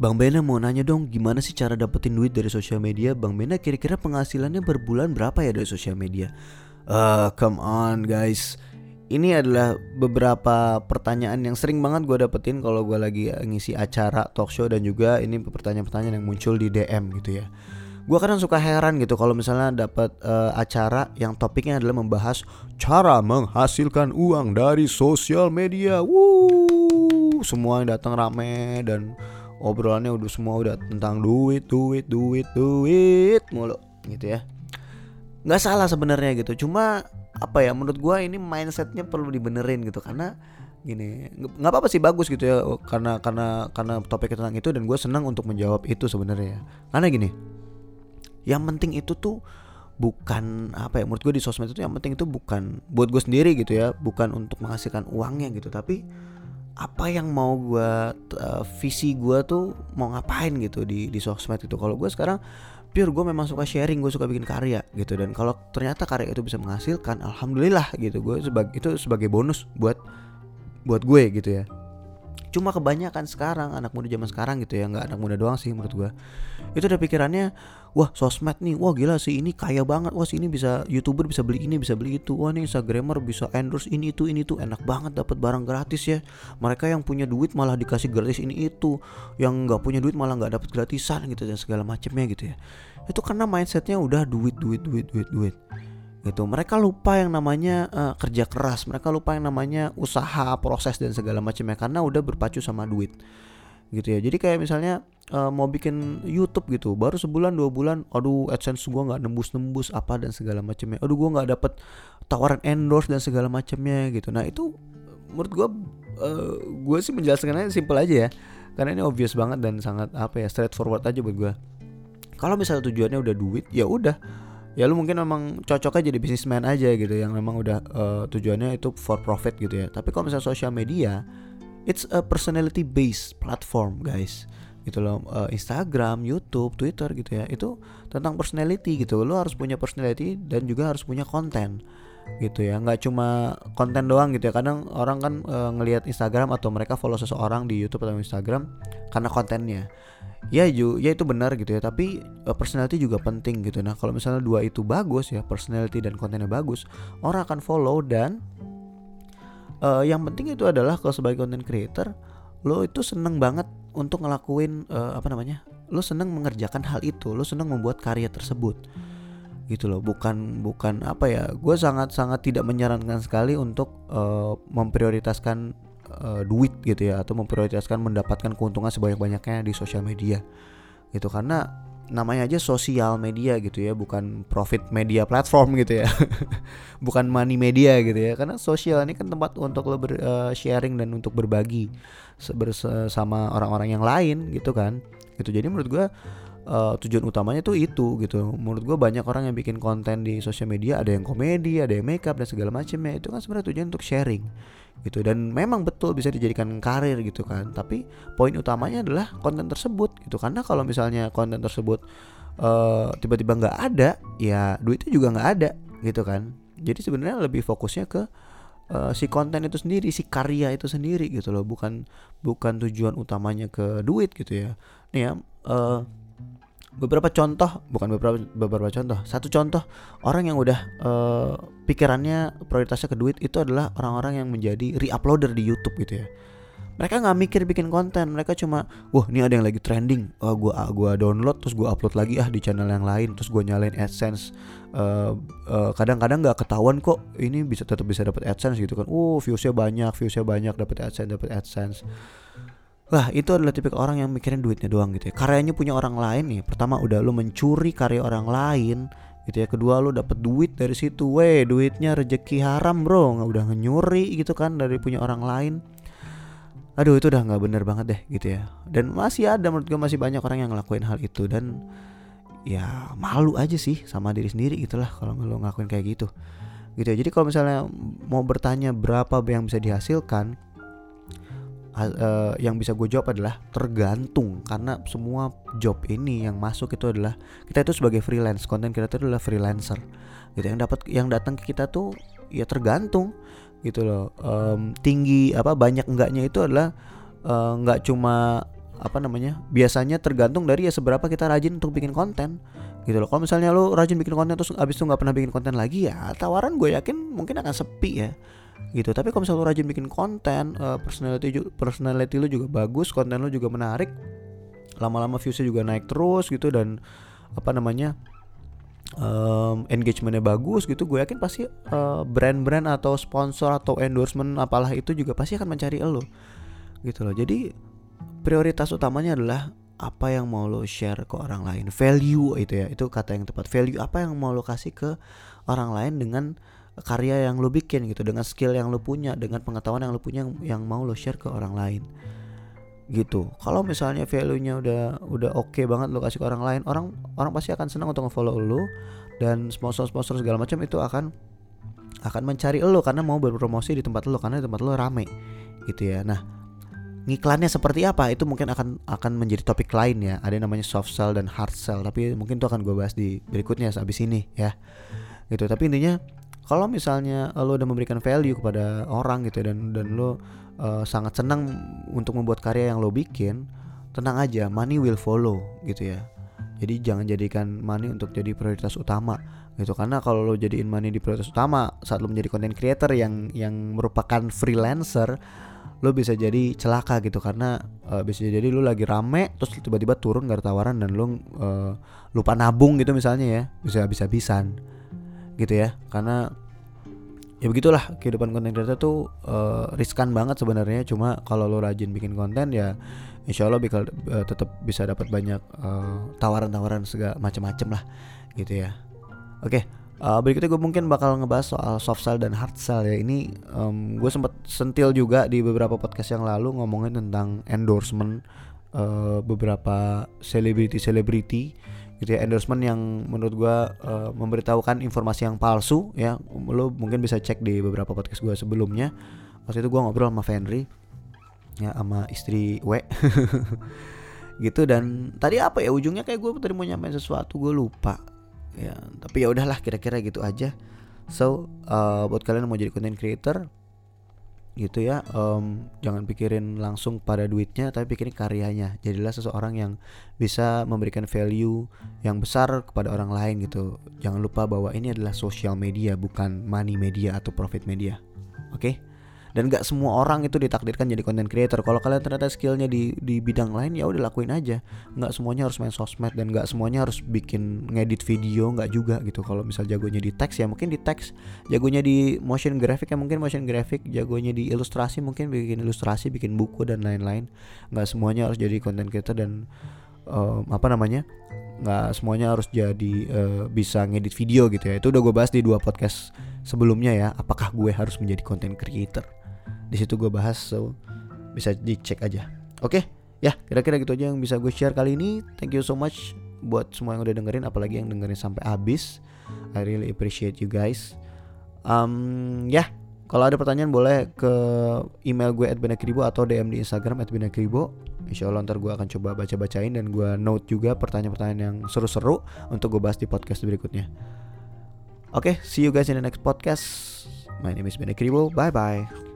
Bang Bena mau nanya dong gimana sih cara dapetin duit dari sosial media? Bang Bena kira-kira penghasilannya berbulan berapa ya dari sosial media? Uh, come on guys. Ini adalah beberapa pertanyaan yang sering banget gue dapetin kalau gue lagi ngisi acara talk show dan juga ini pertanyaan-pertanyaan yang muncul di DM gitu ya. Gue kadang suka heran gitu kalau misalnya dapat uh, acara yang topiknya adalah membahas cara menghasilkan uang dari sosial media. Wuh, semua yang datang rame dan obrolannya udah semua udah tentang duit, duit, duit, duit mulu gitu ya. Nggak salah sebenarnya gitu. Cuma apa ya menurut gue ini mindsetnya perlu dibenerin gitu karena gini nggak apa-apa sih bagus gitu ya karena karena karena topiknya tentang itu dan gue senang untuk menjawab itu sebenarnya karena gini yang penting itu tuh bukan apa ya menurut gue di sosmed itu yang penting itu bukan buat gue sendiri gitu ya bukan untuk menghasilkan uangnya gitu tapi apa yang mau gue uh, visi gue tuh mau ngapain gitu di di sosmed itu. Kalau gue sekarang pure gue memang suka sharing gue suka bikin karya gitu. Dan kalau ternyata karya itu bisa menghasilkan alhamdulillah gitu. Gue sebagai itu sebagai bonus buat buat gue gitu ya. Cuma kebanyakan sekarang anak muda zaman sekarang gitu ya nggak anak muda doang sih menurut gue itu udah pikirannya wah sosmed nih. Wah gila sih ini kaya banget. Wah ini bisa youtuber bisa beli ini bisa beli itu. Wah nih instagramer bisa endorse ini itu ini tuh enak banget dapat barang gratis ya. Mereka yang punya duit malah dikasih gratis ini itu. Yang nggak punya duit malah nggak dapat gratisan gitu dan segala macamnya gitu ya. Itu karena mindsetnya udah duit duit duit duit duit. Gitu. Mereka lupa yang namanya uh, kerja keras. Mereka lupa yang namanya usaha proses dan segala macamnya karena udah berpacu sama duit gitu ya. Jadi kayak misalnya uh, mau bikin YouTube gitu baru sebulan dua bulan aduh AdSense gua nggak nembus nembus apa dan segala macamnya. Aduh gua nggak dapet tawaran endorse dan segala macamnya gitu. Nah itu menurut gua uh, gue sih menjelaskannya simple aja ya. Karena ini obvious banget dan sangat apa ya straightforward aja buat gua. Kalau misalnya tujuannya udah duit ya udah. Ya lu mungkin memang cocok aja jadi bisnismen aja gitu yang memang udah uh, tujuannya itu for profit gitu ya. Tapi kalau misalnya sosial media it's a personality based platform guys. Gitu loh. Uh, Instagram, YouTube, Twitter gitu ya. Itu tentang personality gitu. Lo harus punya personality dan juga harus punya konten gitu ya. Nggak cuma konten doang gitu ya. Kadang orang kan uh, ngelihat Instagram atau mereka follow seseorang di YouTube atau Instagram karena kontennya. Ya ju ya itu benar gitu ya. Tapi uh, personality juga penting gitu. Nah kalau misalnya dua itu bagus ya personality dan kontennya bagus orang akan follow dan uh, yang penting itu adalah kalau sebagai content creator lo itu seneng banget untuk ngelakuin uh, apa namanya lo seneng mengerjakan hal itu lo seneng membuat karya tersebut. Gitu loh bukan bukan apa ya gue sangat sangat tidak menyarankan sekali untuk uh, memprioritaskan uh, duit gitu ya atau memprioritaskan mendapatkan keuntungan sebanyak banyaknya di sosial media. Gitu karena namanya aja sosial media gitu ya bukan profit media platform gitu ya. Bukan money media gitu ya karena sosial ini kan tempat untuk lo ber, uh, sharing dan untuk berbagi bersama orang-orang yang lain gitu kan gitu. Jadi menurut gue uh, tujuan utamanya tuh itu gitu. Menurut gue banyak orang yang bikin konten di sosial media ada yang komedi ada yang makeup dan segala macamnya. Itu kan sebenarnya tujuan untuk sharing gitu. Dan memang betul bisa dijadikan karir gitu kan. Tapi poin utamanya adalah konten tersebut gitu. Karena kalau misalnya konten tersebut uh, tiba-tiba nggak ada ya duitnya juga nggak ada gitu kan. Jadi sebenarnya lebih fokusnya ke uh, si konten itu sendiri si karya itu sendiri gitu loh. Bukan bukan tujuan utamanya ke duit gitu ya. Nih ya uh, beberapa contoh bukan beberapa beberapa contoh. Satu contoh orang yang udah uh, pikirannya prioritasnya ke duit itu adalah orang-orang yang menjadi reuploader di YouTube gitu ya. Mereka nggak mikir bikin konten mereka cuma wah ini ada yang lagi trending. Oh, gua gua download terus gua upload lagi ah di channel yang lain. Terus gua nyalain adsense. Uh, uh, kadang-kadang nggak ketahuan kok ini bisa tetap bisa dapat adsense gitu kan. Oh viewsnya banyak viewsnya banyak dapat adsense dapat adsense Wah itu adalah tipe orang yang mikirin duitnya doang gitu ya. Karyanya punya orang lain nih. Pertama udah lu mencuri karya orang lain gitu ya. Kedua lu dapet duit dari situ. Weh duitnya rejeki haram bro. Nggak Udah nyuri gitu kan dari punya orang lain. Aduh itu udah nggak bener banget deh gitu ya. Dan masih ada menurut gue masih banyak orang yang ngelakuin hal itu. Dan ya malu aja sih sama diri sendiri gitulah Kalau lo ngelakuin kayak gitu. Gitu ya. Jadi kalau misalnya mau bertanya berapa yang bisa dihasilkan uh, yang bisa gue jawab adalah tergantung. Karena semua job ini yang masuk itu adalah kita itu sebagai freelance konten kita itu adalah freelancer. Gitu yang dapat yang datang ke kita tuh ya tergantung. Gitu loh um, tinggi apa banyak enggaknya itu adalah uh, nggak cuma apa namanya biasanya tergantung dari ya seberapa kita rajin untuk bikin konten. Gitu loh kalau misalnya lo rajin bikin konten terus abis itu nggak pernah bikin konten lagi ya tawaran gue yakin mungkin akan sepi ya gitu. Tapi kalau misalnya lo rajin bikin konten uh, personality personality lo juga bagus konten lo juga menarik lama-lama viewsnya juga naik terus gitu dan apa namanya um, engagementnya bagus gitu gue yakin pasti uh, brand-brand atau sponsor atau endorsement apalah itu juga pasti akan mencari lo gitu loh. Jadi prioritas utamanya adalah apa yang mau lo share ke orang lain. Value itu ya itu kata yang tepat. Value apa yang mau lo kasih ke orang lain dengan karya yang lo bikin gitu dengan skill yang lo punya dengan pengetahuan yang lo punya yang, mau lo share ke orang lain. Gitu. Kalau misalnya value-nya udah udah oke okay banget lo kasih ke orang lain orang orang pasti akan senang untuk nge-follow lo dan sponsor-sponsor segala macam itu akan akan mencari lo karena mau berpromosi di tempat lo karena di tempat lo rame. Gitu ya. Nah ngiklannya seperti apa itu mungkin akan akan menjadi topik lain ya. Ada yang namanya soft sell dan hard sell tapi mungkin itu akan gue bahas di berikutnya habis ini ya. Gitu. Tapi intinya kalau misalnya lo udah memberikan value kepada orang gitu dan dan lo uh, sangat senang untuk membuat karya yang lo bikin, tenang aja, money will follow gitu ya. Jadi jangan jadikan money untuk jadi prioritas utama gitu. Karena kalau lo jadiin money di prioritas utama saat lo menjadi content creator yang yang merupakan freelancer lo bisa jadi celaka gitu. Karena uh, bisa jadi lo lagi rame terus tiba-tiba turun gak ada tawaran dan lo uh, lupa nabung gitu misalnya ya bisa habis-habisan gitu ya. Karena ya begitulah kehidupan konten creator tuh uh, riskan banget sebenarnya. Cuma kalau lo rajin bikin konten ya insya Allah bakal uh, tetap bisa dapat banyak uh, tawaran-tawaran segala macam-macam lah gitu ya. Oke okay, uh, berikutnya gue mungkin bakal ngebahas soal soft sell dan hard sell ya. Ini um, gue sempat sentil juga di beberapa podcast yang lalu ngomongin tentang endorsement uh, beberapa selebriti selebriti gitu ya endorsement yang menurut gue uh, memberitahukan informasi yang palsu ya. Lo mungkin bisa cek di beberapa podcast gue sebelumnya. Waktu itu gue ngobrol sama Fenry ya sama istri W. Gitu dan tadi apa ya ujungnya kayak gue tadi mau nyampein sesuatu gue lupa. Ya tapi ya udahlah kira-kira gitu aja. So uh, buat kalian yang mau jadi content creator gitu ya um, jangan pikirin langsung pada duitnya tapi pikirin karyanya. Jadilah seseorang yang bisa memberikan value yang besar kepada orang lain gitu. Jangan lupa bahwa ini adalah social media bukan money media atau profit media. Oke? okay? Dan gak semua orang itu ditakdirkan jadi content creator. Kalau kalian ternyata skillnya di di bidang lain ya udah lakuin aja. Nggak semuanya harus main sosmed dan nggak semuanya harus bikin ngedit video nggak juga gitu. Kalau misal jagonya di teks ya mungkin di teks. Jagonya di motion graphic ya mungkin motion graphic. Jagonya di ilustrasi mungkin bikin ilustrasi bikin buku dan lain-lain. Nggak semuanya harus jadi content creator dan um, apa namanya nggak semuanya harus jadi uh, bisa ngedit video gitu ya. Itu udah gue bahas di dua podcast sebelumnya ya. Apakah gue harus menjadi content creator di situ gue bahas so bisa dicek aja oke okay? ya kira-kira gitu aja yang bisa gue share kali ini thank you so much buat semua yang udah dengerin apalagi yang dengerin sampai habis I really appreciate you guys um, ya kalau ada pertanyaan boleh ke email gue @benakribo atau DM di Instagram @benakribo. Insya Allah ntar gue akan coba baca-bacain dan gue note juga pertanyaan-pertanyaan yang seru-seru untuk gue bahas di podcast berikutnya. Oke, okay, see you guys in the next podcast. My name is Benakribo. Bye bye.